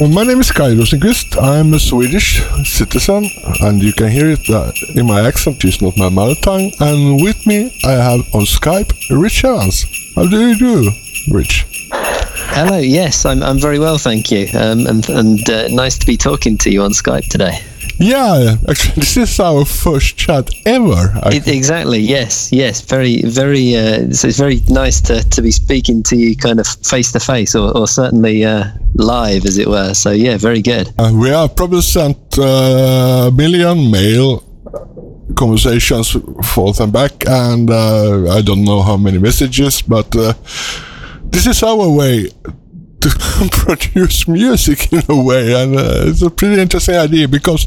My name is Kai Rosenqvist. I'm a Swedish citizen, and you can hear it uh, in my accent. It's not my mother tongue. And with me, I have on Skype Rich Evans. How do you do, Rich? Hello. Yes, I'm. I'm very well, thank you. Um, and and uh, nice to be talking to you on Skype today. Yeah, actually, this is our first chat ever. It, exactly. Yes. Yes. Very. Very. Uh, so it's very nice to, to be speaking to you, kind of face to face, or, or certainly uh, live, as it were. So yeah, very good. Uh, we have probably sent uh, a million mail conversations forth and back, and uh, I don't know how many messages, but uh, this is our way to produce music in a way, and uh, it's a pretty interesting idea because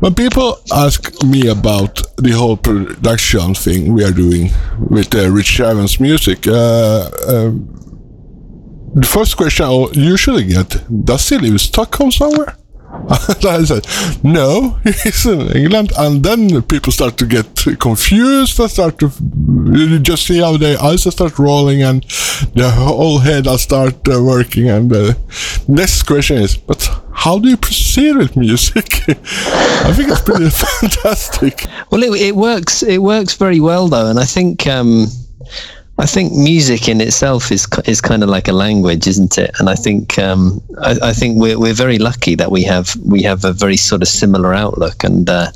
when people ask me about the whole production thing we are doing with uh, Rich Evans music, uh, um, the first question I usually get: Does he live in Stockholm somewhere? I said, no, he's in England. And then people start to get confused. They start to you just see how their eyes start rolling and the whole head will start uh, working. And the next question is, but how do you proceed with music? I think it's pretty fantastic. Well, it, it, works. It works very well, though. And I think. Um I think music in itself is is kind of like a language, isn't it? And I think um, I, I, think we're we're very lucky that we have we have a very sort of similar outlook, and uh,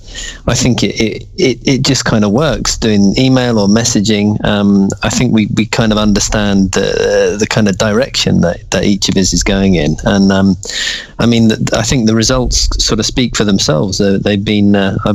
I think it, it, it, it just kind of works doing email or messaging. Um, I think we, we kind of understand the the kind of direction that, that each of us is going in, and um, I mean I think the results sort of speak for themselves. Uh, they've been uh, uh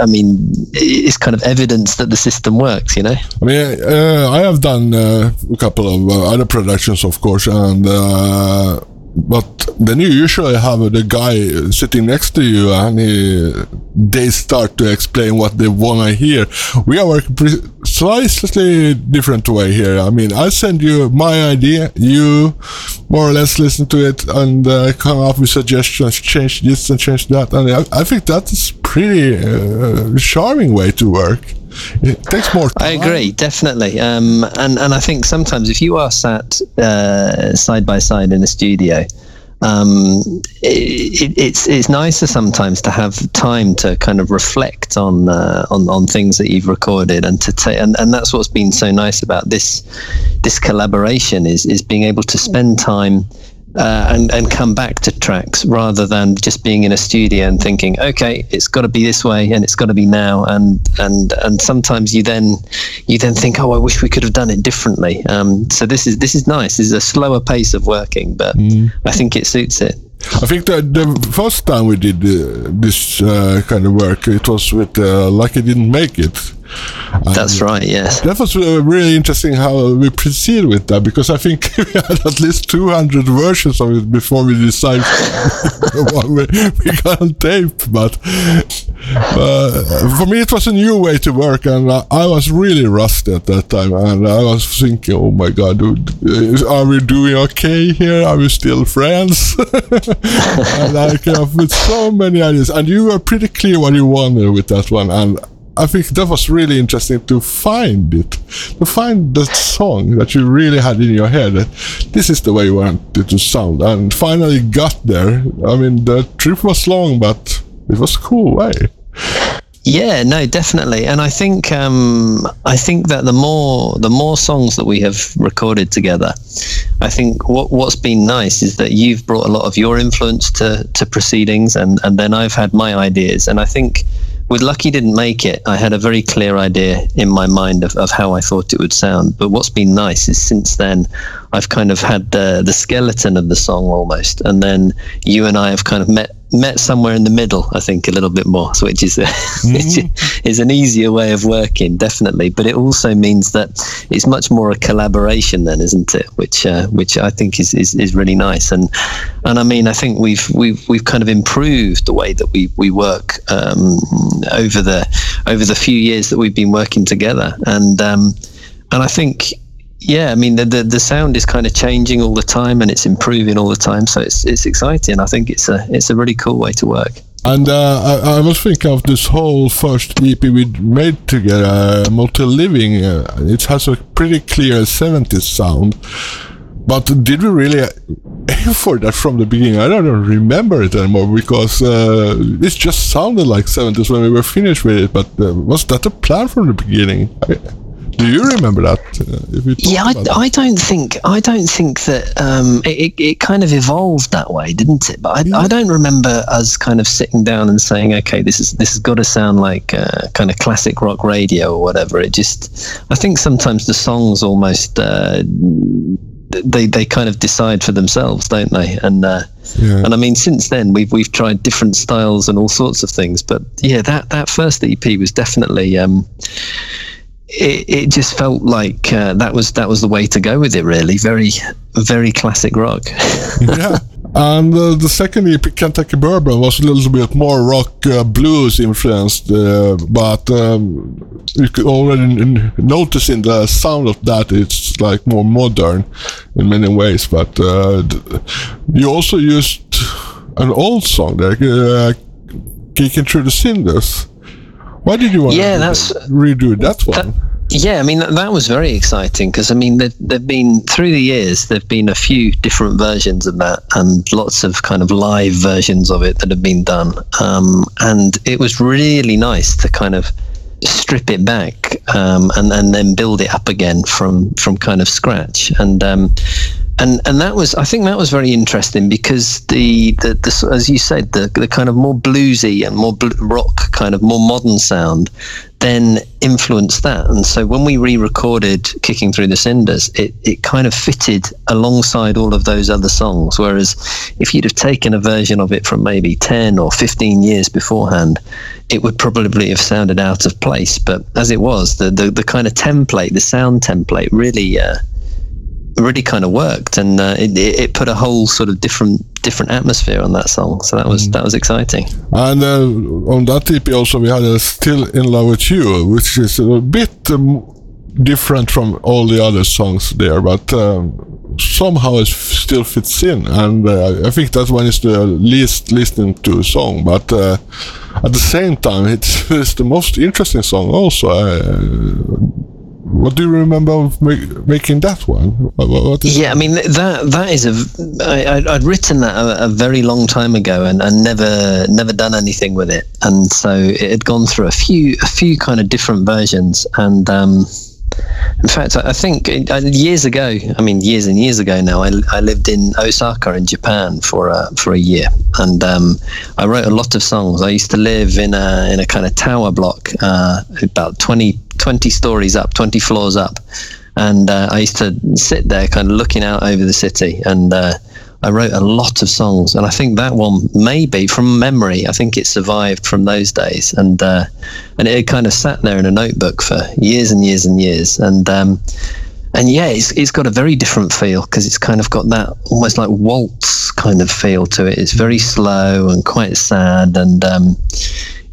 I mean it's kind of evidence that the system works. You know. I mean uh, I have done uh, a couple of uh, other productions, of course, and uh, but then you usually have the guy sitting next to you, and he, they start to explain what they want to hear. We are working precisely different way here. I mean, I send you my idea, you more or less listen to it and uh, come up with suggestions, change this and change that, and I, I think that is pretty uh, charming way to work it takes more time. I agree, definitely. Um, and, and I think sometimes if you are sat uh, side by side in a studio, um, it, it's it's nicer sometimes to have time to kind of reflect on uh, on on things that you've recorded and to take and, and that's what's been so nice about this this collaboration is is being able to spend time uh, and and come back to tracks rather than just being in a studio and thinking, okay, it's got to be this way and it's got to be now. And and and sometimes you then you then think, oh, I wish we could have done it differently. Um, so this is this is nice. This is a slower pace of working, but mm. I think it suits it. I think that the first time we did uh, this uh, kind of work, it was with uh, Lucky Didn't Make It. That's right, yes. That was uh, really interesting how we proceed with that because I think we had at least 200 versions of it before we decided what we, we got on tape. But uh, for me, it was a new way to work, and uh, I was really rusty at that time. And I was thinking, oh my god, dude, are we doing okay here? Are we still friends? and I came up with so many ideas, and you were pretty clear what you wanted with that one, and I think that was really interesting to find it, to find that song that you really had in your head. That this is the way you want it to sound, and finally got there. I mean, the trip was long, but it was a cool way. Yeah, no, definitely, and I think um, I think that the more the more songs that we have recorded together, I think what what's been nice is that you've brought a lot of your influence to to proceedings, and and then I've had my ideas, and I think with Lucky Didn't Make It, I had a very clear idea in my mind of, of how I thought it would sound. But what's been nice is since then, I've kind of had the, the skeleton of the song almost. And then you and I have kind of met met somewhere in the middle, I think, a little bit more, which is a, mm-hmm. is an easier way of working, definitely. But it also means that it's much more a collaboration, then, isn't it? Which uh, which I think is, is, is really nice. And and I mean, I think we've we've we've kind of improved the way that we we work um, over the over the few years that we've been working together. And um, and I think yeah, I mean the, the, the sound is kind of changing all the time and it's improving all the time, so it's it's exciting. I think it's a it's a really cool way to work. And uh, I, I, was thinking of this whole first EP we made together, Motel Living. Uh, it has a pretty clear 70s sound. But did we really aim for that from the beginning. I don't remember it anymore because uh, it just sounded like 70s when we were finished with it. But uh, was that a plan from the beginning? I, do you remember that? Uh, yeah, I, I, don't think I don't think that um, it, it kind of evolved that way, didn't it? But I, yeah. I, don't remember us kind of sitting down and saying, okay, this is this has got to sound like uh, kind of classic rock radio or whatever. It just, I think sometimes the songs almost. Uh, they they kind of decide for themselves, don't they? And uh, yeah. and I mean, since then we've we've tried different styles and all sorts of things. But yeah, that that first EP was definitely. Um, it, it just felt like uh, that was that was the way to go with it. Really, very very classic rock. yeah, and uh, the second EP, Kentucky Bourbon, was a little bit more rock uh, blues influenced, uh, but um, you could already notice in the sound of that it's like more modern in many ways. But uh, you also used an old song there, uh, "Kicking Through the Cinders." Why did you want yeah, to that's, redo that one? That, yeah, I mean that was very exciting because I mean there have been through the years there've been a few different versions of that and lots of kind of live versions of it that have been done, um, and it was really nice to kind of strip it back um, and and then build it up again from from kind of scratch and um, and and that was I think that was very interesting because the the, the as you said the the kind of more bluesy and more bl- rock kind of more modern sound then influenced that. And so when we re-recorded kicking through the cinders it it kind of fitted alongside all of those other songs. Whereas if you'd have taken a version of it from maybe 10 or 15 years beforehand it would probably have sounded out of place. But as it was the the, the kind of template the sound template really uh, really kind of worked, and uh, it, it put a whole sort of different different atmosphere on that song. So that was mm. that was exciting. And uh, on that EP also we had a "Still in Love with You," which is a bit um, different from all the other songs there, but. Um, somehow it still fits in, and uh, I think that one is the least listened to song. But uh, at the same time, it's, it's the most interesting song. Also, uh, what do you remember of make, making that one? What, what yeah, I mean that that is a. I, I'd written that a, a very long time ago and, and never never done anything with it, and so it had gone through a few a few kind of different versions, and um, in fact, I think uh, years ago, I mean years and years ago now, I, I lived in Osaka in Japan for a, for a year, and um, I wrote a lot of songs. I used to live in a in a kind of tower block, uh, about 20, 20 stories up, twenty floors up, and uh, I used to sit there, kind of looking out over the city, and uh, I wrote a lot of songs, and I think that one maybe from memory. I think it survived from those days, and uh, and it kind of sat there in a notebook for years and years and years, and um, and yeah, it's it's got a very different feel because it's kind of got that almost like waltz kind of feel to it. It's very slow and quite sad, and um,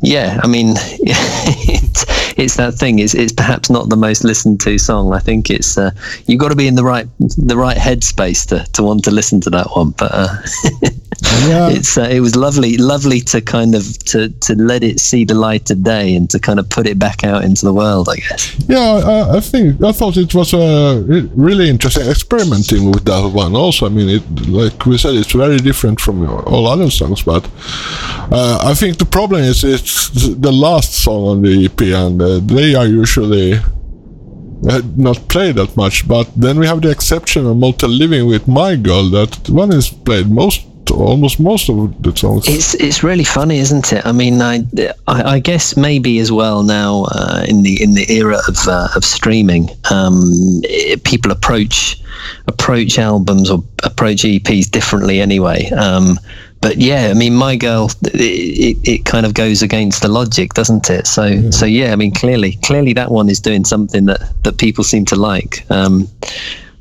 yeah, I mean, it's, it's that thing. It's, it's perhaps not the most listened to song. I think it's uh, you've got to be in the right the right headspace to, to want to listen to that one. But uh, yeah. it's uh, it was lovely, lovely to kind of to to let it see the light of day and to kind of put it back out into the world. I guess. Yeah, I, I think I thought it was a really interesting experimenting with that one. Also, I mean, it like we said, it's very different from all other songs, but uh, I think the problem is it's the last song on the EP, and uh, they are usually uh, not played that much. But then we have the exception of Motel Living with My Girl. That one is played most almost most of the songs. It's it's really funny, isn't it? I mean, I I, I guess maybe as well now uh, in the in the era of uh, of streaming, um, it, people approach approach albums or approach EPs differently anyway. Um, but yeah, I mean, my girl, it, it, it, kind of goes against the logic, doesn't it? So, yeah. so yeah, I mean, clearly, clearly that one is doing something that, that people seem to like. Um,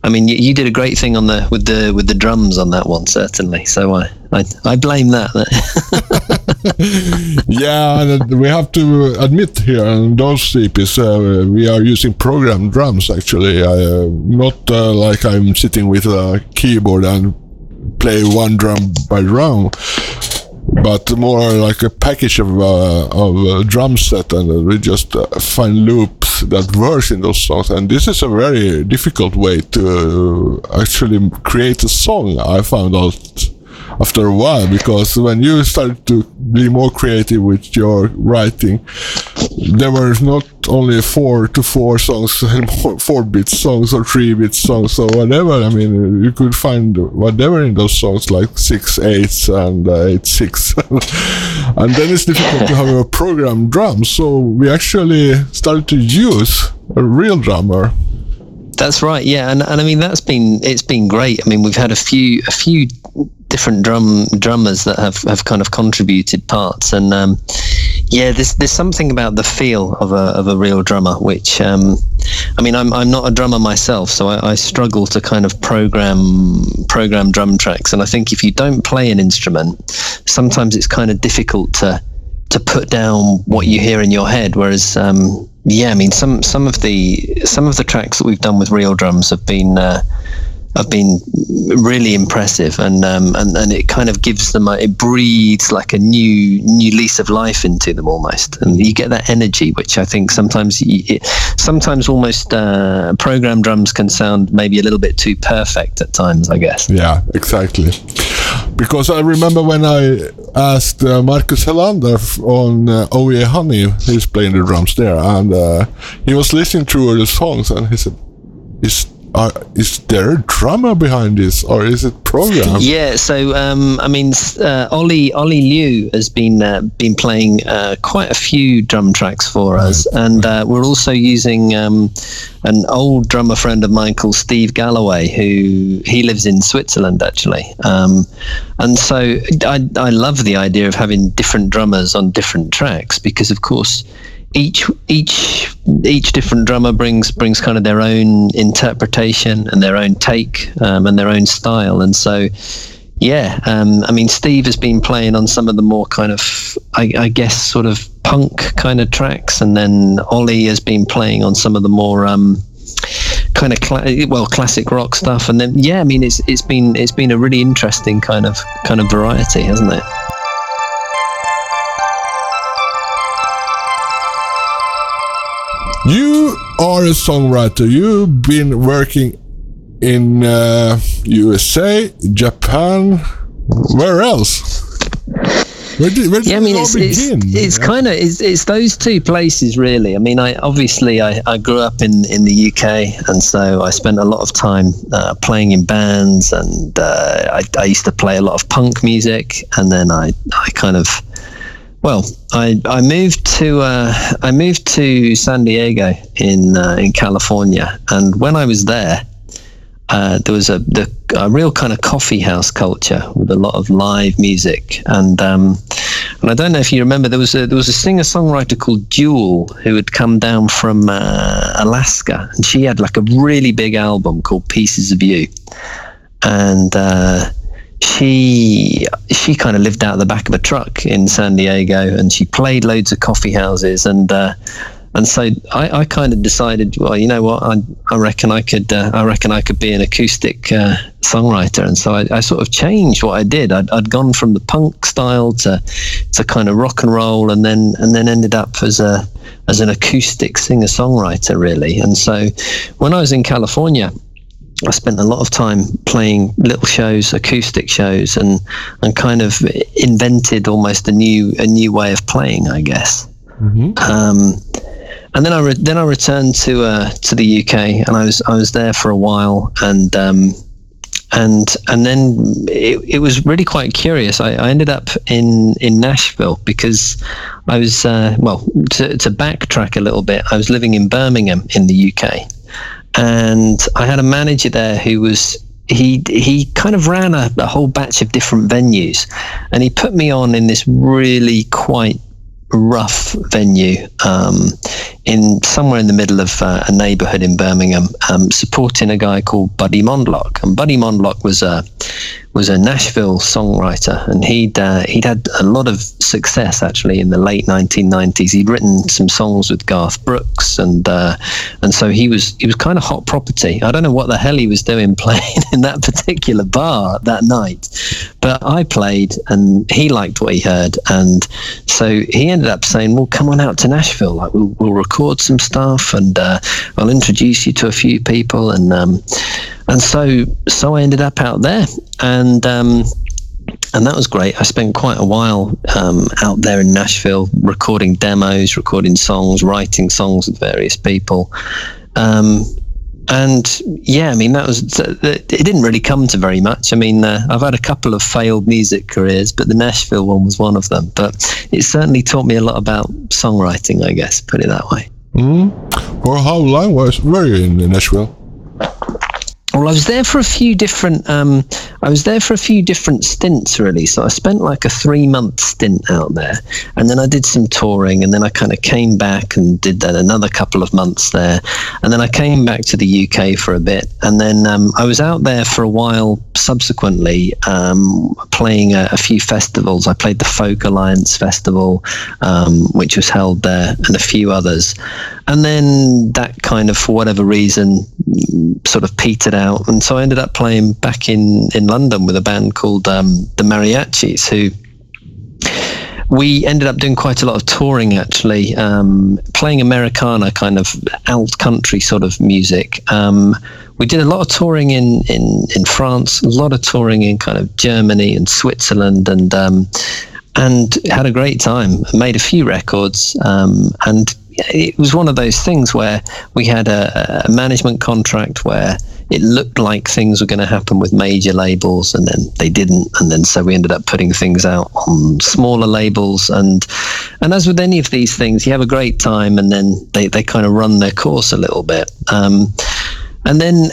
I mean, you, you, did a great thing on the with the with the drums on that one, certainly. So I I, I blame that. yeah, we have to admit here on those EPs uh, we are using programmed drums. Actually, uh, not uh, like I'm sitting with a keyboard and play one drum by drum, but more like a package of uh, of a drum set, and we just uh, find loops that verse in those songs, and this is a very difficult way to actually create a song. I found out after a while because when you started to be more creative with your writing, there were not only four to four songs anymore, four bit songs or three bit songs or whatever. I mean, you could find whatever in those songs, like six eights and uh, eight six, and then it's difficult to have a program drum. So we actually started to use a real drummer that's right. Yeah, and, and I mean that's been it's been great. I mean we've had a few a few different drum drummers that have, have kind of contributed parts. And um, yeah there's there's something about the feel of a of a real drummer which um, I mean I'm I'm not a drummer myself so I, I struggle to kind of program program drum tracks. And I think if you don't play an instrument sometimes it's kind of difficult to to put down what you hear in your head. Whereas um, yeah, I mean some some of the some of the tracks that we've done with real drums have been uh, have been really impressive, and um, and and it kind of gives them a, it breathes like a new new lease of life into them almost, and you get that energy, which I think sometimes you, it, sometimes almost uh, program drums can sound maybe a little bit too perfect at times, I guess. Yeah, exactly. Because I remember when I asked uh, Marcus Helander on uh, OE Honey, he's playing the drums there, and uh, he was listening to all the songs, and he said, "Is uh, is there a drummer behind this, or is it programmed?" Yeah, so um, I mean, uh, Ollie Ollie Liu has been uh, been playing uh, quite a few drum tracks for us, and uh, we're also using um, an old drummer friend of mine called Steve Galloway, who he lives in Switzerland actually, um, and so I I love the idea of having different drummers on different tracks because, of course each each each different drummer brings brings kind of their own interpretation and their own take um, and their own style. And so yeah um, i mean steve has been playing on some of the more kind of I, I, guess sort of punk kind of tracks. And then ollie has been playing on some of the more um, kind of cl- well classic rock stuff. And then yeah i mean it's it's been it's been a really interesting kind of kind of variety hasn't it are a songwriter. You've been working in uh, USA, Japan. Where else? Where did, where did yeah, I mean, it's, it's, it's yeah. kind of it's, it's those two places really. I mean, I obviously I, I grew up in, in the UK, and so I spent a lot of time uh, playing in bands, and uh, I, I used to play a lot of punk music, and then I I kind of well, I, I moved to uh, I moved to San Diego in uh, in California, and when I was there, uh, there was a, the, a real kind of coffee house culture with a lot of live music, and um, and I don't know if you remember there was a there was a singer songwriter called Jewel who had come down from uh, Alaska, and she had like a really big album called Pieces of You, and uh, she she kind of lived out the back of a truck in San Diego, and she played loads of coffee houses, and uh, and so I, I, kind of decided, well, you know what, I, I reckon I could uh, I reckon I could be an acoustic uh, songwriter, and so I, I, sort of changed what I did. I'd, I'd gone from the punk style to to kind of rock and roll, and then and then ended up as a as an acoustic singer songwriter, really. And so when I was in California. I spent a lot of time playing little shows, acoustic shows, and and kind of invented almost a new a new way of playing, I guess. Mm-hmm. Um, and then I re- then I returned to uh, to the UK, and I was I was there for a while, and um, and and then it, it was really quite curious. I, I ended up in in Nashville because I was uh, well to, to backtrack a little bit. I was living in Birmingham in the UK and I had a manager there who was he he kind of ran a, a, whole batch of different venues, and he put me on in this really quite rough venue um, in somewhere in the middle of uh, a neighbourhood in Birmingham, um, supporting a guy called Buddy Mondlock. And Buddy Mondlock was a was a Nashville songwriter, and he'd uh, he'd had a lot of success actually in the late 1990s. He'd written some songs with Garth Brooks, and uh, and so he was he was kind of hot property. I don't know what the hell he was doing playing in that particular bar that night, but I played, and he liked what he heard, and so he ended up saying, "Well, come on out to Nashville. Like we'll we'll record some stuff, and uh, I'll introduce you to a few people." And um, and so so I ended up out there, and um, and that was great. I spent quite a while um, out there in Nashville, recording demos, recording songs, writing songs with various people. Um, and yeah, I mean that was it. Didn't really come to very much. I mean, uh, I've had a couple of failed music careers, but the Nashville one was one of them. But it certainly taught me a lot about songwriting. I guess put it that way. Mm. Or how long was were you in Nashville? Well, I was there for a few different. Um, I was there for a few different stints, really. So I spent like a three-month stint out there, and then I did some touring, and then I kind of came back and did that another couple of months there, and then I came back to the UK for a bit, and then um, I was out there for a while. Subsequently, um, playing a, a, few festivals. I played the Folk Alliance Festival, um, which was held there, and a few others, and then that kind of, for whatever reason, sort of petered out. And so I ended up playing back in, in London with a band called um, the Mariachis, who we ended up doing quite a lot of touring actually, um, playing Americana kind of alt country sort of music. Um, we did a lot of touring in, in, in France, a lot of touring in kind of Germany and Switzerland, and um, and had a great time. Made a few records, um, and it was one of those things where we had a, a management contract where it looked like things were going to happen with major labels and then they didn't. And then so we ended up putting things out on smaller labels. And and as with any of these things you have a great time and then they, they kind of run their course a little bit. Um, and then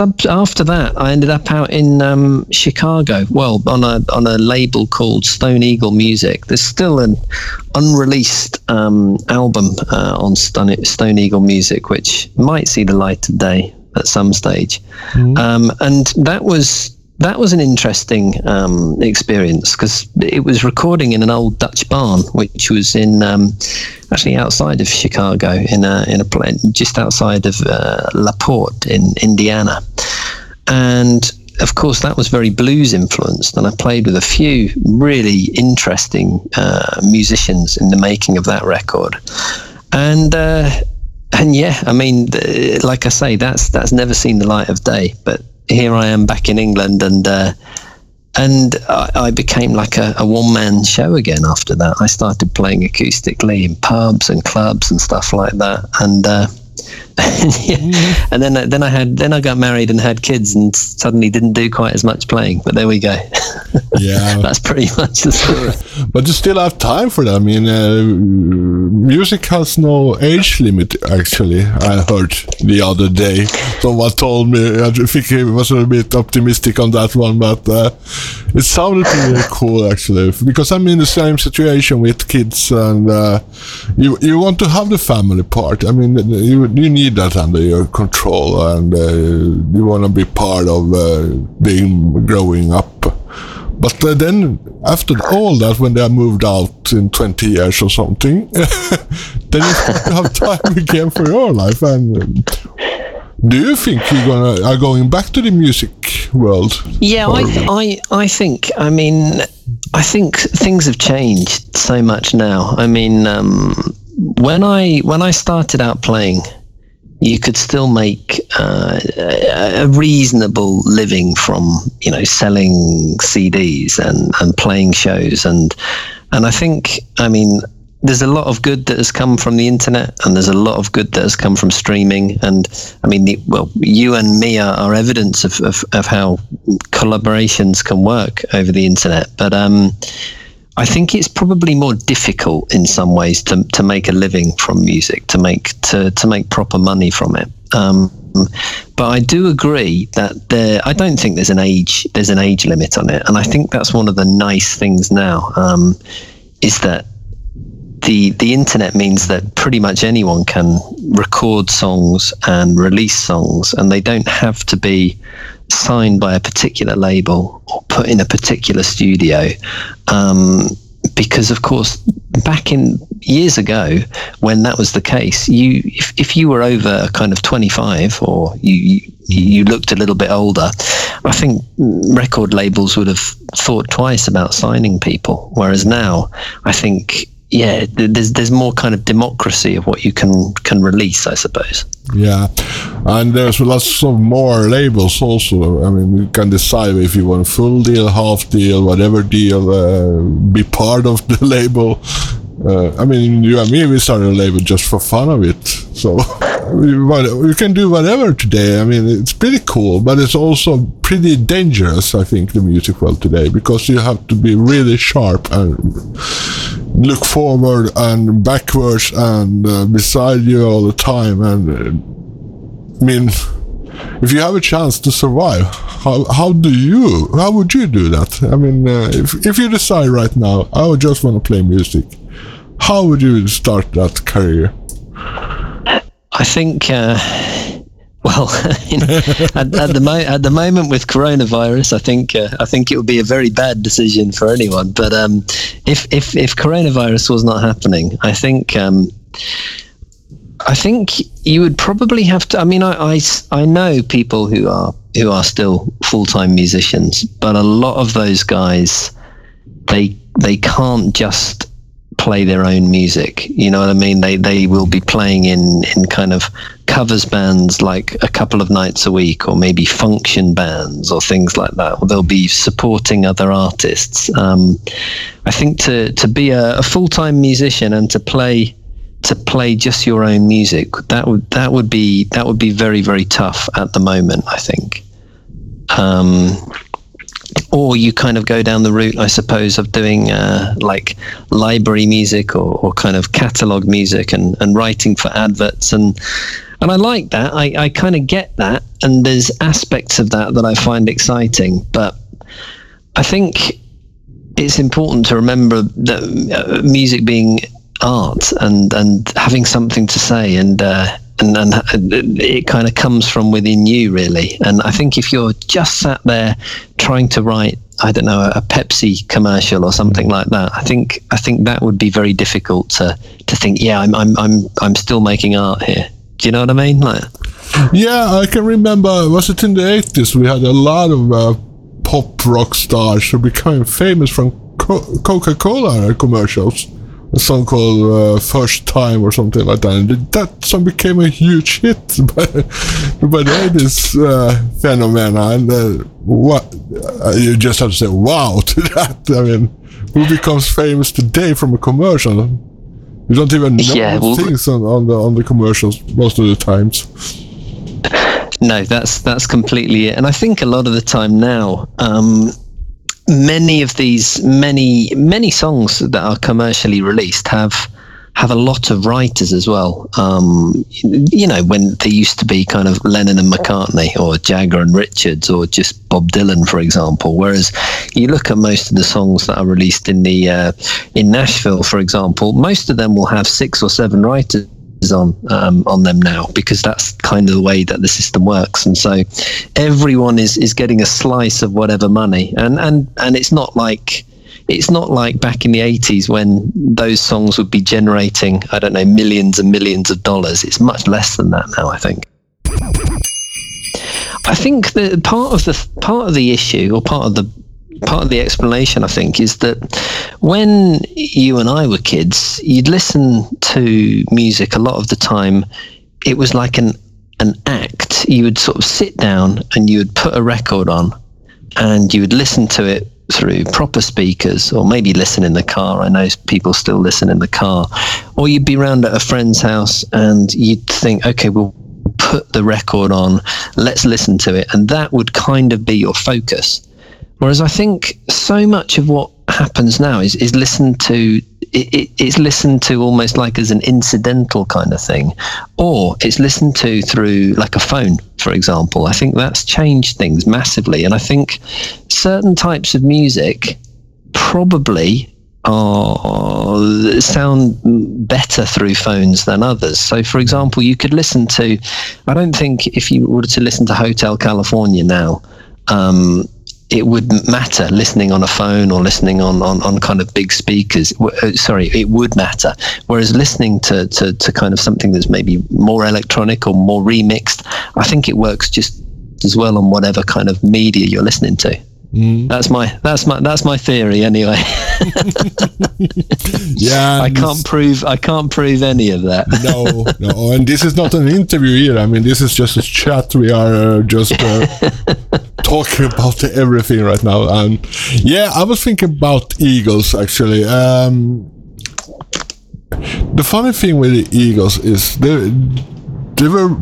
sub after that, I ended up out in um, Chicago. Well, on a on a label called Stone Eagle Music. There's still an unreleased um, album uh, on Stone, Stone Eagle Music, which might see the light of day at some stage. Mm-hmm. Um, and that was that was an interesting um, experience because it was recording in an old Dutch barn, which was in um, actually outside of Chicago, in a in a just outside of uh, La Porte in Indiana, and of course that was very blues influenced. And I played with a few really interesting uh, musicians in the making of that record, and. Uh, and yeah, I mean, like I say, that's that's never seen the light of day. But here I am back in England, and uh, and I, I, became like a, a one man show again after that. I started playing acoustically in pubs and clubs and stuff like that, and. Uh, yeah. mm-hmm. and then then I had then I got married and had kids and suddenly didn't do quite as much playing. But there we go. yeah, that's pretty much the story. but you still have time for that. I mean, uh, music has no age limit. Actually, I heard the other day someone told me. I think he was a bit optimistic on that one, but uh, it sounded really cool actually. Because I'm in the same situation with kids, and uh, you you want to have the family part. I mean, you you need that under your control, and uh, you want to be part of uh, being growing up. But uh, then, after all that, when they are moved out in 20 years or something, then you have time again for your life. And do you think you're gonna are going back to the music world? Yeah, I, I, I think. I mean, I think things have changed so much now. I mean, um, when I when I started out playing, you could still make uh, a reasonable living from you know selling CDs and, and playing shows. And and I think I mean there's a lot of good that has come from the internet and there's a lot of good that has come from streaming. And I mean the, well you and me are, are evidence of, of, of how collaborations can work over the internet. But um I think it's probably more difficult in some ways to, to make a living from music, to make to, to make proper money from it. Um, but I do agree that there. I don't think there's an age there's an age limit on it, and I think that's one of the nice things now um, is that the the internet means that pretty much anyone can record songs and release songs, and they don't have to be signed by a particular label or put in a particular studio. Um, because of course, back in years ago, when that was the case, you if, if you were over kind of 25 or you, you you looked a little bit older, I think record labels would have thought twice about signing people. Whereas now, I think yeah, there's there's more kind of democracy of what you can can release, I suppose. Yeah, and there's lots of more labels also. I mean, you can decide if you want full deal, half deal, whatever deal, uh, be part of the label. Uh, I mean, you and me, we started a label just for fun of it. So you can do whatever today. I mean, it's pretty cool, but it's also pretty dangerous, I think, the music world today, because you have to be really sharp and look forward and backwards and uh, beside you all the time. And uh, I mean, if you have a chance to survive, how, how do you, how would you do that? I mean, uh, if, if you decide right now, I would just want to play music, how would you start that career? I think, uh, well, at, at, the mo- at the moment with coronavirus, I think uh, I think it would be a very bad decision for anyone. But um, if if if coronavirus was not happening, I think. Um, I think you would probably have to. I mean, I, I, I know people who are who are still full time musicians, but a lot of those guys, they they can't just play their own music. You know what I mean? They they will be playing in in kind of covers bands like a couple of nights a week, or maybe function bands or things like that. Or they'll be supporting other artists. Um, I think to to be a, a full time musician and to play to play just your own music that would that would be that would be very very tough at the moment. I think. Um, or you kind of go down the route, I suppose, of doing uh, like library music or, or kind of catalog music and, and writing for adverts and and I like that. I, I kind of get that, and there's aspects of that that I find exciting. But I think it's important to remember that uh, music being art and and having something to say and uh, and, and it kind of comes from within you really. And i think if you're just sat there trying to write i don't know a pepsi commercial or something like that i think i think that would be very difficult to to think yeah i'm i'm i'm, I'm still making art here. Do you know what i mean? Like yeah i can remember was it in the 80s we had a lot of uh, pop rock stars who became famous from Co- coca-cola commercials a song called uh, First Time or something like that. And that song became a huge hit by, by the 80s uh, phenomena. And uh, what uh, you just have to say wow to that. I mean, who becomes famous today from a commercial? You don't even know yeah, well, things on, on the on the commercials most of the times. No, that's that's completely it. And I think a lot of the time now, um, many of these many many songs that are commercially released have have a lot of writers as well. Um, you know, when they used to be kind of Lennon and McCartney or Jagger and Richards or just Bob Dylan, for example. Whereas you look at most of the songs that are released in the uh, in Nashville, for example, most of them will have six or seven writers on um, on them now because that's kind of the way that the system works. And so everyone is is getting a slice of whatever money. And and and it's not like it's not like back in the 80s when those songs would be generating i don't know millions and millions of dollars. It's much less than that now i think. I think that part of the part of the issue or part of the part of the explanation, I think, is that when you and I were kids, you'd listen to music a lot of the time. It was like an an act. You would sort of sit down and you would put a record on, and you would listen to it through proper speakers, or maybe listen in the car. I know people still listen in the car, or you'd be around at a friend's house and you'd think, okay, we'll put the record on, let's listen to it, and that would kind of be your focus Whereas I think so much of what happens now is, is listened to it, it's listened to almost like as an incidental kind of thing, or it's listened to through like a phone, for example. I think that's changed things massively, and I think certain types of music probably are sound better through phones than others. So, for example, you could listen to. I don't think if you were to listen to Hotel California now, um, it would matter listening on a phone or listening on, on, on kind of big speakers. Uh, sorry, it would matter. Whereas listening to, to, to kind of something that's maybe more electronic or more remixed, I think it works just as well on whatever kind of media you're listening to. Mm. That's my that's my that's my theory anyway. yeah, I can't prove I can't prove any of that. no, no, and this is not an interview either. I mean, this is just a chat. We are uh, just uh, talking about everything right now. And yeah, I was thinking about Eagles actually. Um, the funny thing with the Eagles is they they were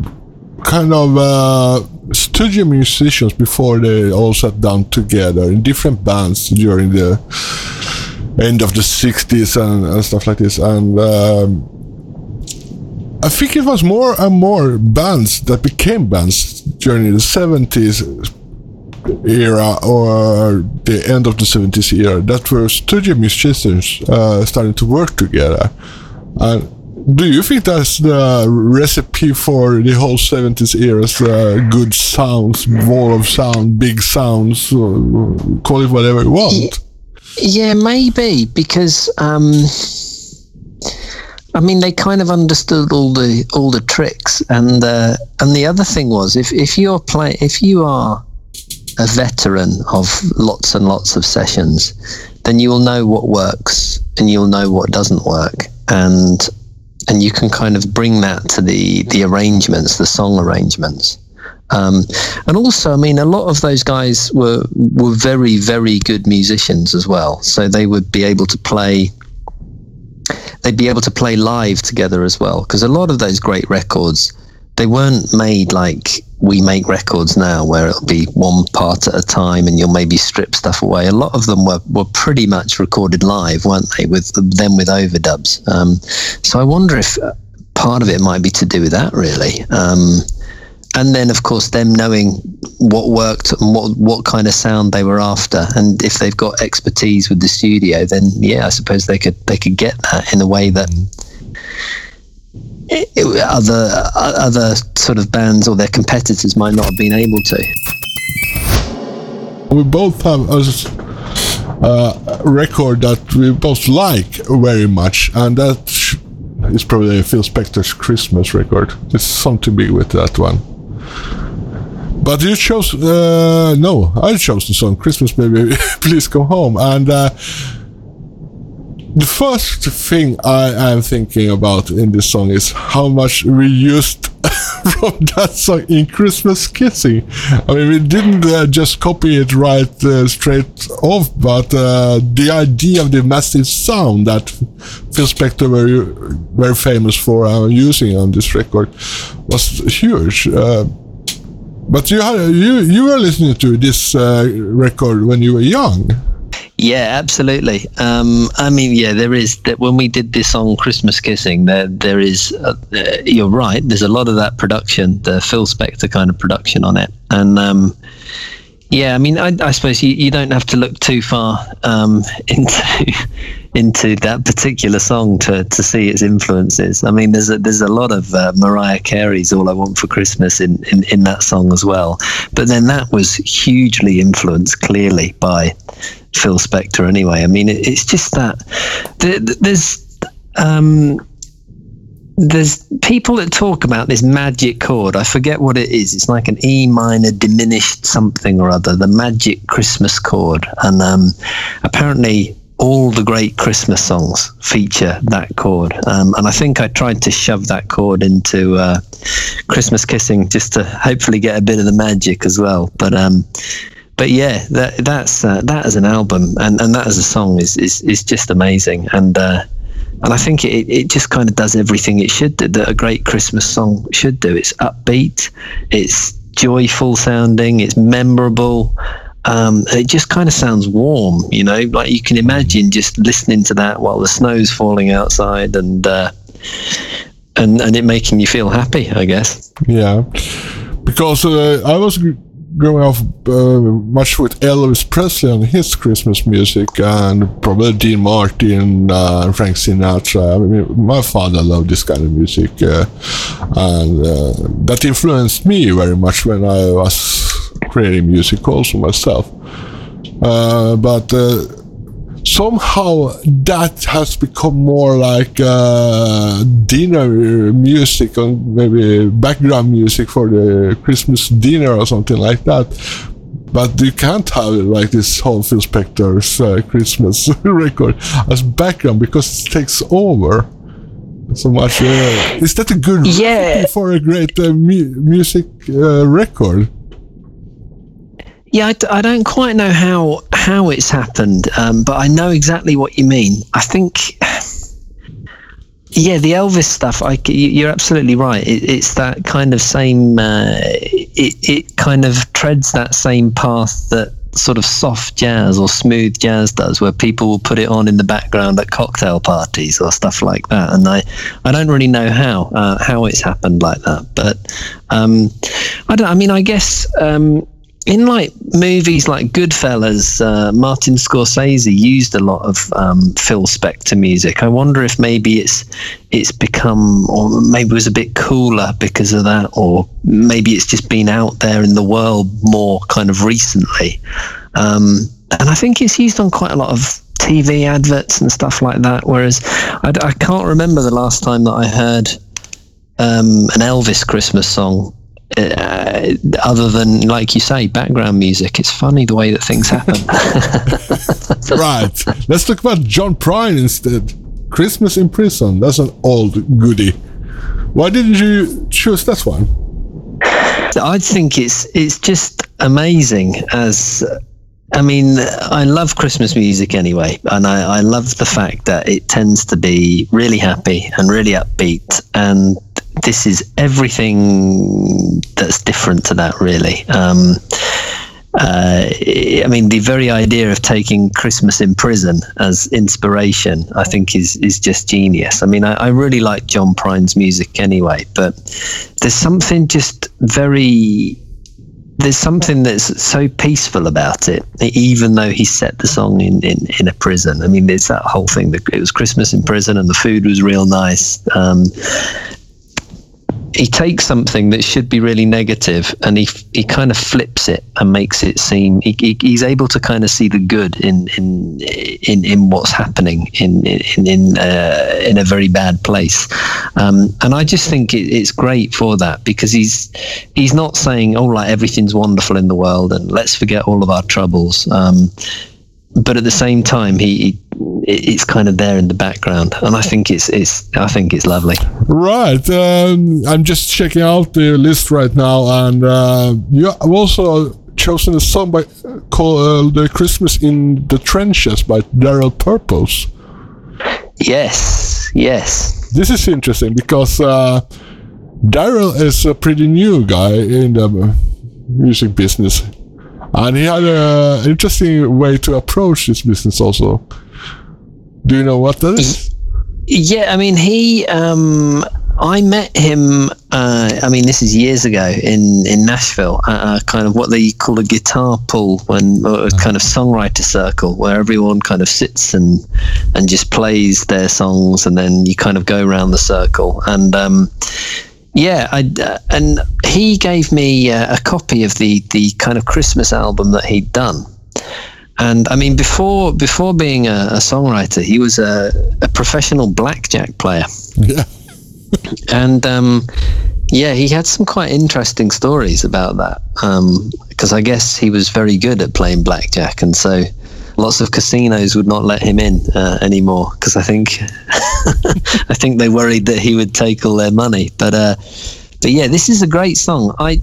kind of. Uh, studio musicians before they all sat down together in different bands during the end of the 60s and, and stuff like this. And um, I think it was more and more bands that became bands during the 70s era or the end of the 70s era that were studio musicians uh, starting to work together. And do you think that's the recipe for the whole 70s era's uh, good sounds, wall of sound, big sounds, call it whatever you want? Yeah, maybe because um, I mean they kind of understood all the all the tricks, and uh, and the other thing was if if you're play if you are a veteran of lots and lots of sessions, then you'll know what works and you'll know what doesn't work, and and you can kind of bring that to the the arrangements, the song arrangements. Um, and also, I mean, a lot of those guys were were very, very good musicians as well. So they would be able to play. They'd be able to play live together as well, because a lot of those great records, they weren't made like we make records now where it'll be one part at a time and you'll maybe strip stuff away. A lot of them were, were pretty much recorded live, weren't they? With them with overdubs. Um, so I wonder if part of it might be to do with that, really. Um, and then, of course, them knowing what worked and what what kind of sound they were after, and if they've got expertise with the studio, then yeah, I suppose they could they could get that in a way that it, other other sort of bands or their competitors might not have been able to. We both have a uh, record that we both like very much, and that is probably Phil Spector's Christmas record. There's something big with that one. But you chose uh, no, I chose the song "Christmas Baby, Please Come Home," and uh, the first thing I am thinking about in this song is how much we used from that song in Christmas Kissing. I mean, we didn't uh, just copy it right uh, straight off, but uh, the idea of the massive sound that Phil Spector very very famous for uh, using on this record was huge. Uh, but you had, you you were listening to this uh, record when you were young. Yeah, absolutely. Um, I mean, yeah, there is that when we did this on Christmas Kissing, there there is. Uh, you're right. There's a lot of that production, the Phil Spector kind of production on it, and um, yeah, I mean, I, I suppose you, you don't have to look too far um, into into that particular song to, to see its influences. I mean, there's a, there's a lot of uh, Mariah Carey's "All I Want for Christmas" in, in in that song as well. But then that was hugely influenced, clearly by Phil Spector anyway. I mean, it, it's just that there's um, there's people that talk about this magic chord. I forget what it is. It's like an E minor diminished something or other, the magic Christmas chord. And um, apparently, all the great Christmas songs feature that chord. Um, and I think I tried to shove that chord into uh, Christmas Kissing just to hopefully get a bit of the magic as well. But um, but yeah, that that's uh, that as an album and, and that as a song is is, is just amazing. And uh, and I think it, it just kind of does everything it should do that a great Christmas song should do. It's upbeat, it's joyful sounding, it's memorable. Um, it just kind of sounds warm, you know, like you can imagine just listening to that while the snow's falling outside and uh, and and it making you feel happy, I guess. Yeah, because uh, I was growing up uh, much with Elvis Presley and his Christmas music, and probably Dean Martin, uh, Frank Sinatra. I mean, my father loved this kind of music, uh, and uh, that influenced me very much when I was creating music also myself. Uh, but uh, somehow that has become more like uh, dinner music or maybe background music for the Christmas dinner or something like that. But you can't have it like this whole Phil Spector's uh, Christmas record as background because it takes over so much. Uh, is that a good Yeah. for a great uh, mu- music uh, record? Yeah, I, d- I don't quite know how how it's happened, um, but I know exactly what you mean. I think, yeah, the Elvis stuff. I, you're absolutely right. It, it's that kind of same. Uh, it it kind of treads that same path that sort of soft jazz or smooth jazz does, where people will put it on in the background at cocktail parties or stuff like that. And I, I don't really know how uh, how it's happened like that, but um, I don't. I mean, I guess. Um, in like movies like Goodfellas, uh, Martin Scorsese used a lot of um, Phil Spector music. I wonder if maybe it's it's become, or maybe it was a bit cooler because of that, or maybe it's just been out there in the world more kind of recently. Um, and I think it's used on quite a lot of TV adverts and stuff like that. Whereas I can't remember the last time that I heard um, an Elvis Christmas song uh, other than, like you say, background music. It's funny the way that things happen. right. Let's talk about John Prine instead. Christmas in Prison. That's an old goodie. Why didn't you choose that one? I think it's it's just amazing as I mean, I love Christmas music anyway, and I, I love the fact that it tends to be really happy and really upbeat, and this is everything that's different to that, really. Um, uh, I mean, the very idea of taking Christmas in prison as inspiration, I think, is is just genius. I mean, I, I really like John Prine's music anyway, but there's something just very there's something that's so peaceful about it, even though he set the song in, in, in a prison. I mean, there's that whole thing that it was Christmas in prison and the food was real nice. Um, he takes something that should be really negative and he he kind of flips it and makes it seem he, he, he's able to kind of see the good in in in, in what's happening in in in, uh, in a very bad place. Um, and I just think it, it's great for that because he's he's not saying oh like everything's wonderful in the world and let's forget all of our troubles. Um, but at the same time he, he it's kind of there in the background and I think it's it's I think it's lovely Right. Um, I'm just checking out the list right now, and uh, you have also chosen a song by called uh, "The Christmas in the Trenches" by Darryl Purpose. yes yes This is interesting because uh, Darryl is a pretty new guy in the music business, and he had an interesting way to approach this business. Also, do you know what that is? Yeah, I mean, he. Um, I met him. Uh, I mean, this is years ago in in Nashville. Uh, kind of what they call a guitar pool, or a kind of songwriter circle, where everyone kind of sits and and just plays their songs, and then you kind of go around the circle. And um, yeah, I uh, and he gave me uh, a copy of the the kind of Christmas album that he'd done. And I mean, before before being a, a songwriter, he was a, a professional blackjack player. Yeah. And um, yeah, he had some quite interesting stories about that. Because I guess he was very good at playing blackjack, and so lots of casinos would not let him in uh, anymore. Because I think I think they worried that he would take all their money. But uh, but yeah, this is a great song. I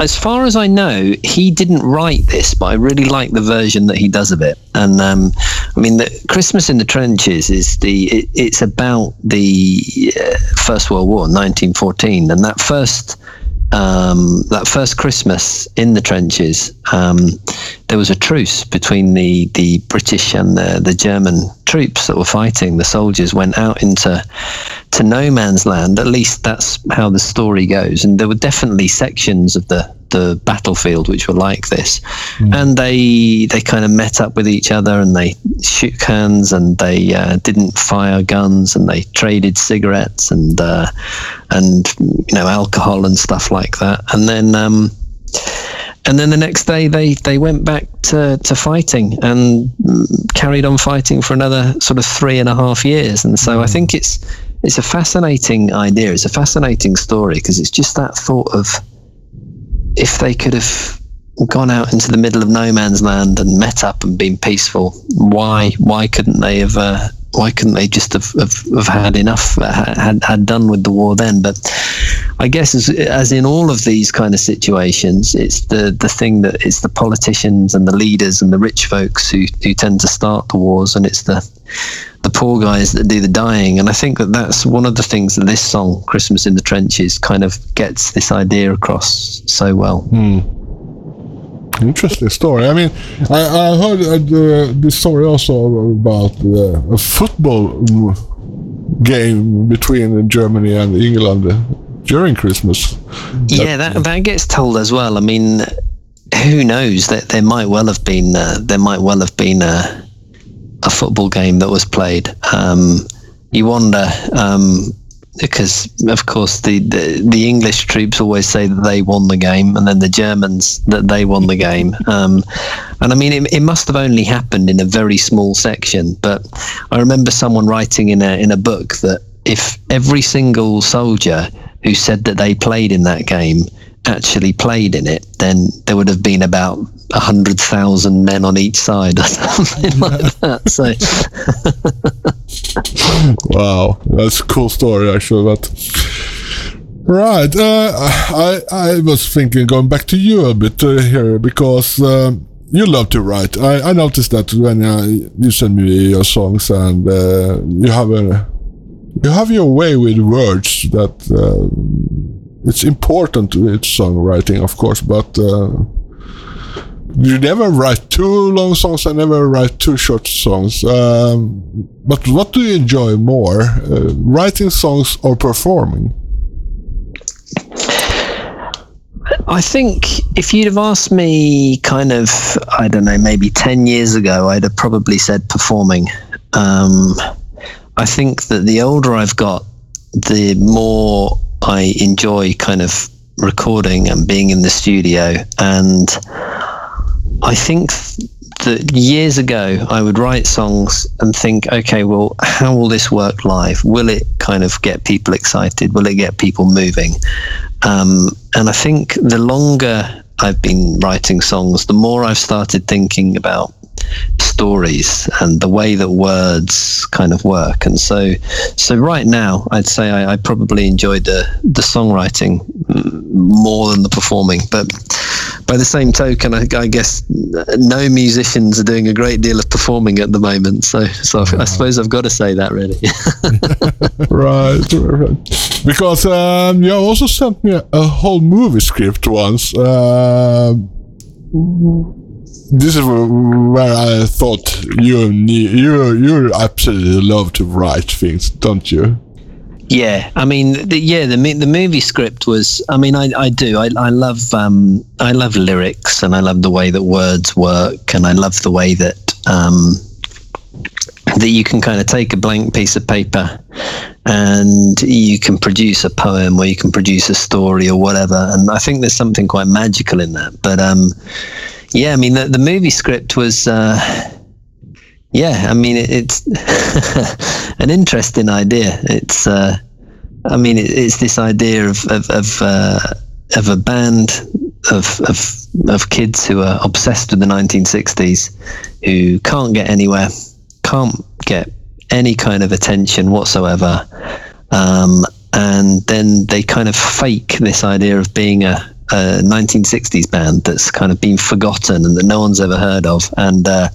as far as I know, he didn't write this, but I really like the version that he does of it. And um, I mean, the Christmas in the Trenches is the it, it's about the uh, First World War, 1914, and that first um, that first Christmas in the trenches, um, there was a truce between the, the British and the, the German troops that were fighting. The soldiers went out into to no man's land. At least that's how the story goes. And there were definitely sections of the the battlefield which were like this, and they they kind of met up with each other and they shook hands and they uh, didn't fire guns and they traded cigarettes and uh, and you know alcohol and stuff like that, and then. Um, and then the next day they, they went back to, to fighting and mm, carried on fighting for another sort of three and a half years. And so I think it's it's a fascinating idea. It's a fascinating story because it's just that thought of if they could have gone out into the middle of no man's land and met up and been peaceful, why why couldn't they have uh, why couldn't they just have, have, have had enough uh, had had done with the war then? But I guess as as in all of these kind of situations, it's the the thing that it's the politicians and the leaders and the rich folks who who tend to start the wars, and it's the the poor guys that do the dying. And I think that that's one of the things that this song, Christmas in the Trenches, kind of gets this idea across so well. Interesting story. I mean, I, I heard uh, this story also about uh, a football mm, game between Germany and England during Christmas. Yeah, that that gets told as well. I mean, who knows? That there might well have been uh, there might well have been a, a football game that was played. Um, you wonder um, because, of course, the, the the English troops always say that they won the game, and then the Germans that they won the game. Um, and I mean, it, it must have only happened in a very small section. But I remember someone writing in a in a book that if every single soldier who said that they played in that game actually played in it, then there would have been about a hundred thousand men on each side or something like that. So Wow, that's a cool story actually. But right, uh, I I was thinking going back to you a bit uh, here because um, you love to write. I, I noticed that when uh, you send me your songs and uh, you have a you have your way with words that uh, it's important with songwriting, of course, but. You never write too long songs. I never write too short songs. Um, but what do you enjoy more, uh, writing songs or performing? I think if you'd have asked me kind of, I don't know, maybe 10 years ago, I'd have probably said performing. Um, I think that the older I've got, the more I enjoy kind of recording and being in the studio. And I think that years ago I would write songs and think, okay, well, how will this work live? Will it kind of get people excited? Will it get people moving? Um, and I think the longer I've been writing songs, the more I've started thinking about stories and the way that words kind of work. And so, so right now, I'd say I, I probably enjoyed the the songwriting more than the performing. But by the same token, I, I, guess no musicians are doing a great deal of performing at the moment. So, so I suppose I've got to say that really. right, right, because um, you also sent me a, a, whole movie script once. Uh, this is where I thought you you you absolutely love to write things, don't you? Yeah, I mean, the, yeah, the the movie script was. I mean, I, I do. I, I love um, I love lyrics, and I love the way that words work, and I love the way that um, that you can kind of take a blank piece of paper and you can produce a poem or you can produce a story or whatever. And I think there's something quite magical in that. But um, yeah, I mean, the, the movie script was. Uh, yeah, I mean, it, it's an interesting idea. It's, uh, I mean, it, it's this idea of of of, uh, of a band of, of of kids who are obsessed with the 1960s, who can't get anywhere, can't get any kind of attention whatsoever, um, and then they kind of fake this idea of being a a 1960s band that's kind of been forgotten and that no one's ever heard of. And uh,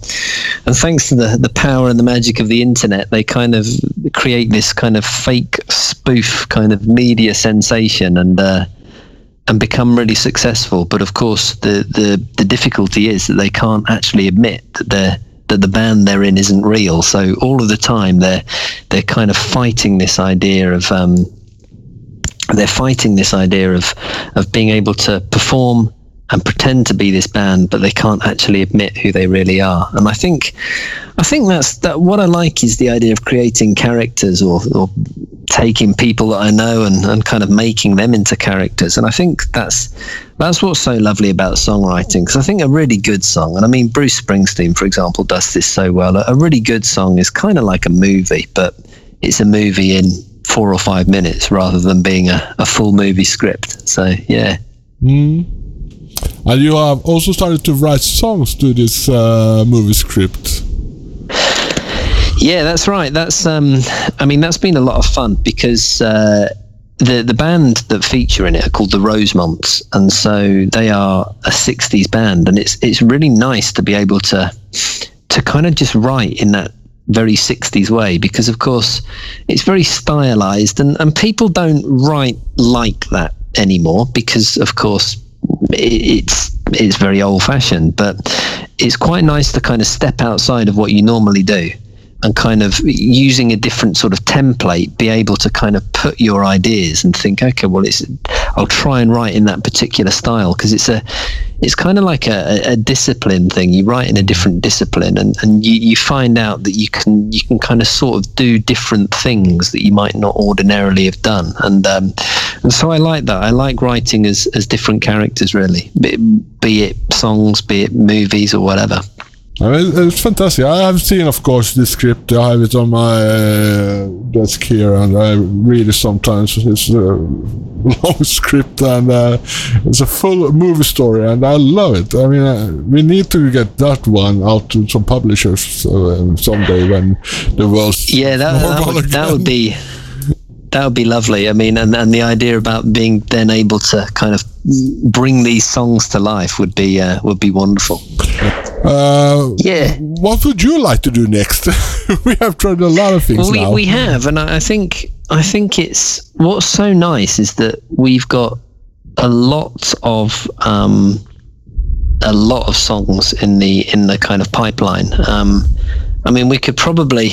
and thanks to the the power and the magic of the internet, they kind of create this kind of fake spoof kind of media sensation and. Uh, and become really successful, but of course the, the, the difficulty is that they can't actually admit that they're that the band they're in isn't real. So all of the time they're they're kind of fighting this idea of um, they're fighting this idea of of being able to perform and pretend to be this band, but they can't actually admit who they really are. And I think, I think that's that. What I like is the idea of creating characters or, or taking people that I know and, and kind of making them into characters. And I think that's that's what's so lovely about songwriting. Because I think a really good song, and I mean Bruce Springsteen, for example, does this so well. A, a really good song is kind of like a movie, but it's a movie in four or five minutes rather than being a, a full movie script. So yeah. Mm. And you have also started to write songs to this uh, movie script. Yeah, that's right. That's um, I mean, that's been a lot of fun because uh, the the band that feature in it are called the Rosemonts, and so they are a '60s band, and it's it's really nice to be able to to kind of just write in that very 60s way because of course it's very stylized and, and people don't write like that anymore because of course it's it's very old fashioned but it's quite nice to kind of step outside of what you normally do and kind of using a different sort of template be able to kind of put your ideas and think okay well it's i'll try and write in that particular style because it's a it's kind of like a, a, discipline thing. You write in a different discipline and, and you, you find out that you can you can kind of sort of do different things that you might not ordinarily have done. And um, and so I like that. I like writing as as different characters really. Be, be it songs be it movies or whatever I mean, it's fantastic. I have seen, of course, the script. I have it on my uh, desk here, and I read it sometimes. It's a long script, and uh, it's a full movie story, and I love it. I mean, uh, we need to get that one out to some publishers uh, someday when the world's yeah, that, that would, that would be that would be lovely. I mean, and, and the idea about being then able to kind of bring these songs to life would be uh, would be wonderful. Uh, yeah. What would you like to do next? we have tried a lot of things well, we, now. We have, and I think I think it's what's so nice is that we've got a lot of um, a lot of songs in the in the kind of pipeline. Um, I mean, we could probably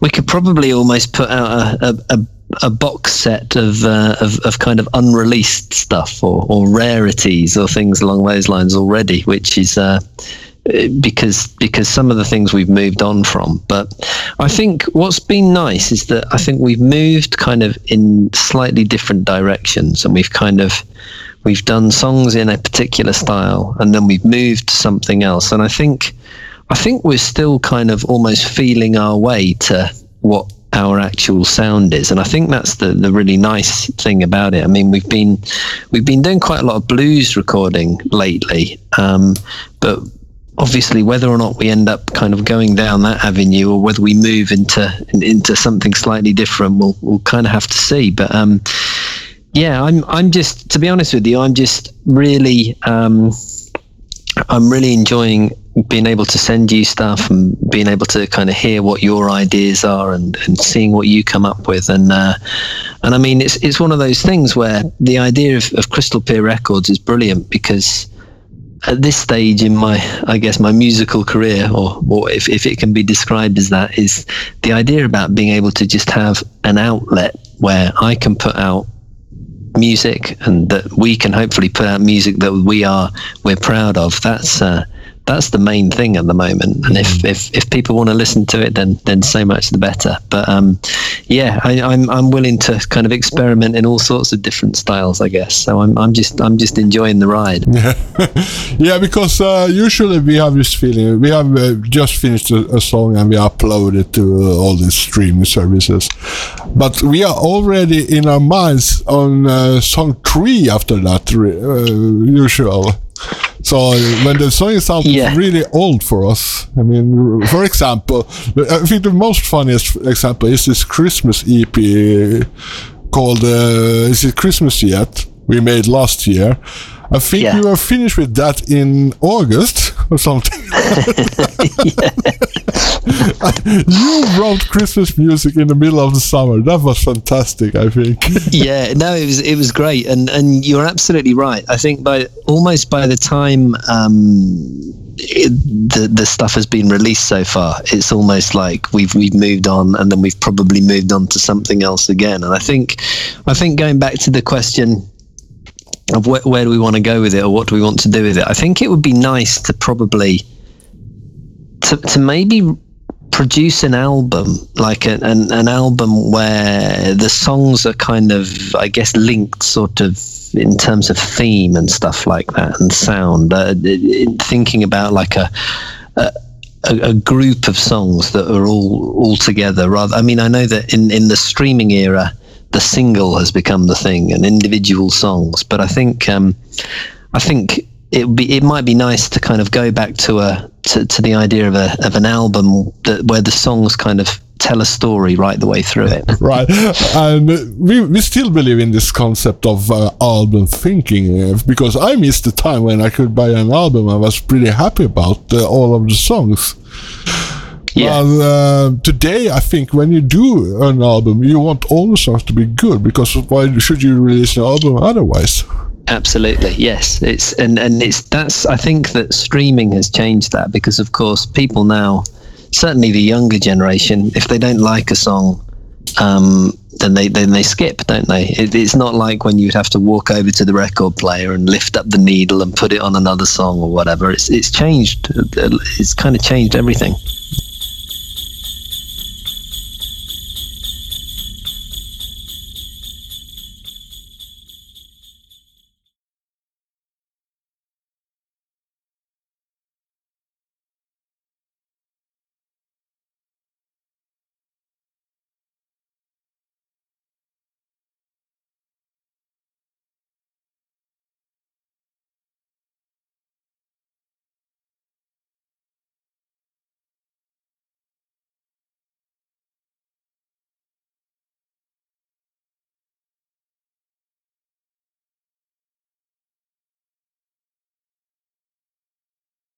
we could probably almost put out a, a, a a box set of, uh, of, of kind of unreleased stuff or, or rarities or things along those lines already, which is uh, because because some of the things we've moved on from. But I think what's been nice is that I think we've moved kind of in slightly different directions, and we've kind of we've done songs in a particular style, and then we've moved to something else. And I think I think we're still kind of almost feeling our way to what our actual sound is and i think that's the the really nice thing about it i mean we've been we've been doing quite a lot of blues recording lately um, but obviously whether or not we end up kind of going down that avenue or whether we move into into something slightly different we'll we'll kind of have to see. But um, yeah i'm i'm just to be honest with you i'm just really um, i'm really enjoying being able to send you stuff and being able to kind of hear what your ideas are and, and seeing what you come up with. And uh, and I mean it's it's one of those things where the idea of, of Crystal Peer Records is brilliant because at this stage in my, I guess, my musical career, or, or if, if it can be described as that, is the idea about being able to just have an outlet where I can put out music and that we can hopefully put out music that we are we're proud of. That's uh, that's the main thing at the moment. And if, mm. if, if people want to listen to it, then then so much the better. But um, yeah, I, am I'm, I'm willing to kind of experiment in all sorts of different styles, I guess. So I'm I'm just I'm just enjoying the ride. Yeah, yeah. Because uh, usually we have this feeling. We have uh, just finished a, a, song and we upload it to uh, all these streaming services, but we are already in our minds on uh, song three after that uh, usual. So when the song is out, yeah. really old for us. I mean, for example, I think the most funniest example is this Christmas EP called uh, "Is It Christmas Yet?" we made last year. I think yeah. we were finished with that in August or something. you wrote Christmas music in the middle of the summer. That was fantastic. I think. yeah, no, it was it was great, and and you're absolutely right. I think by almost by the time um, it, the the stuff has been released so far, it's almost like we've we've moved on, and then we've probably moved on to something else again. And I think I think going back to the question of where, where do we want to go with it or what do we want to do with it. I think it would be nice to probably to to maybe produce an album like a, an an album where the songs are kind of I guess linked sort of in terms of theme and stuff like that and sound. Uh, thinking about like a, a a, a, group of songs that are all all together. Rather, I mean, I know that in in the streaming era, the single has become the thing and individual songs. But I think um, I think it be it might be nice to kind of go back to a to, to the idea of a of an album that where the songs kind of tell a story right the way through it. right, and we, we still believe in this concept of uh, album thinking uh, because I missed the time when I could buy an album. I was pretty happy about uh, all of the songs. Yeah. Uh, today, I think when you do an album, you want all the songs to be good because why should you release an album otherwise? Absolutely, yes. It's and and it's that's I think that streaming has changed that because of course people now certainly the younger generation, if they don't like a song, um, then they then they skip, don't they? It, it's not like when you'd have to walk over to the record player and lift up the needle and put it on another song or whatever. It's it's changed. It's kind of changed everything.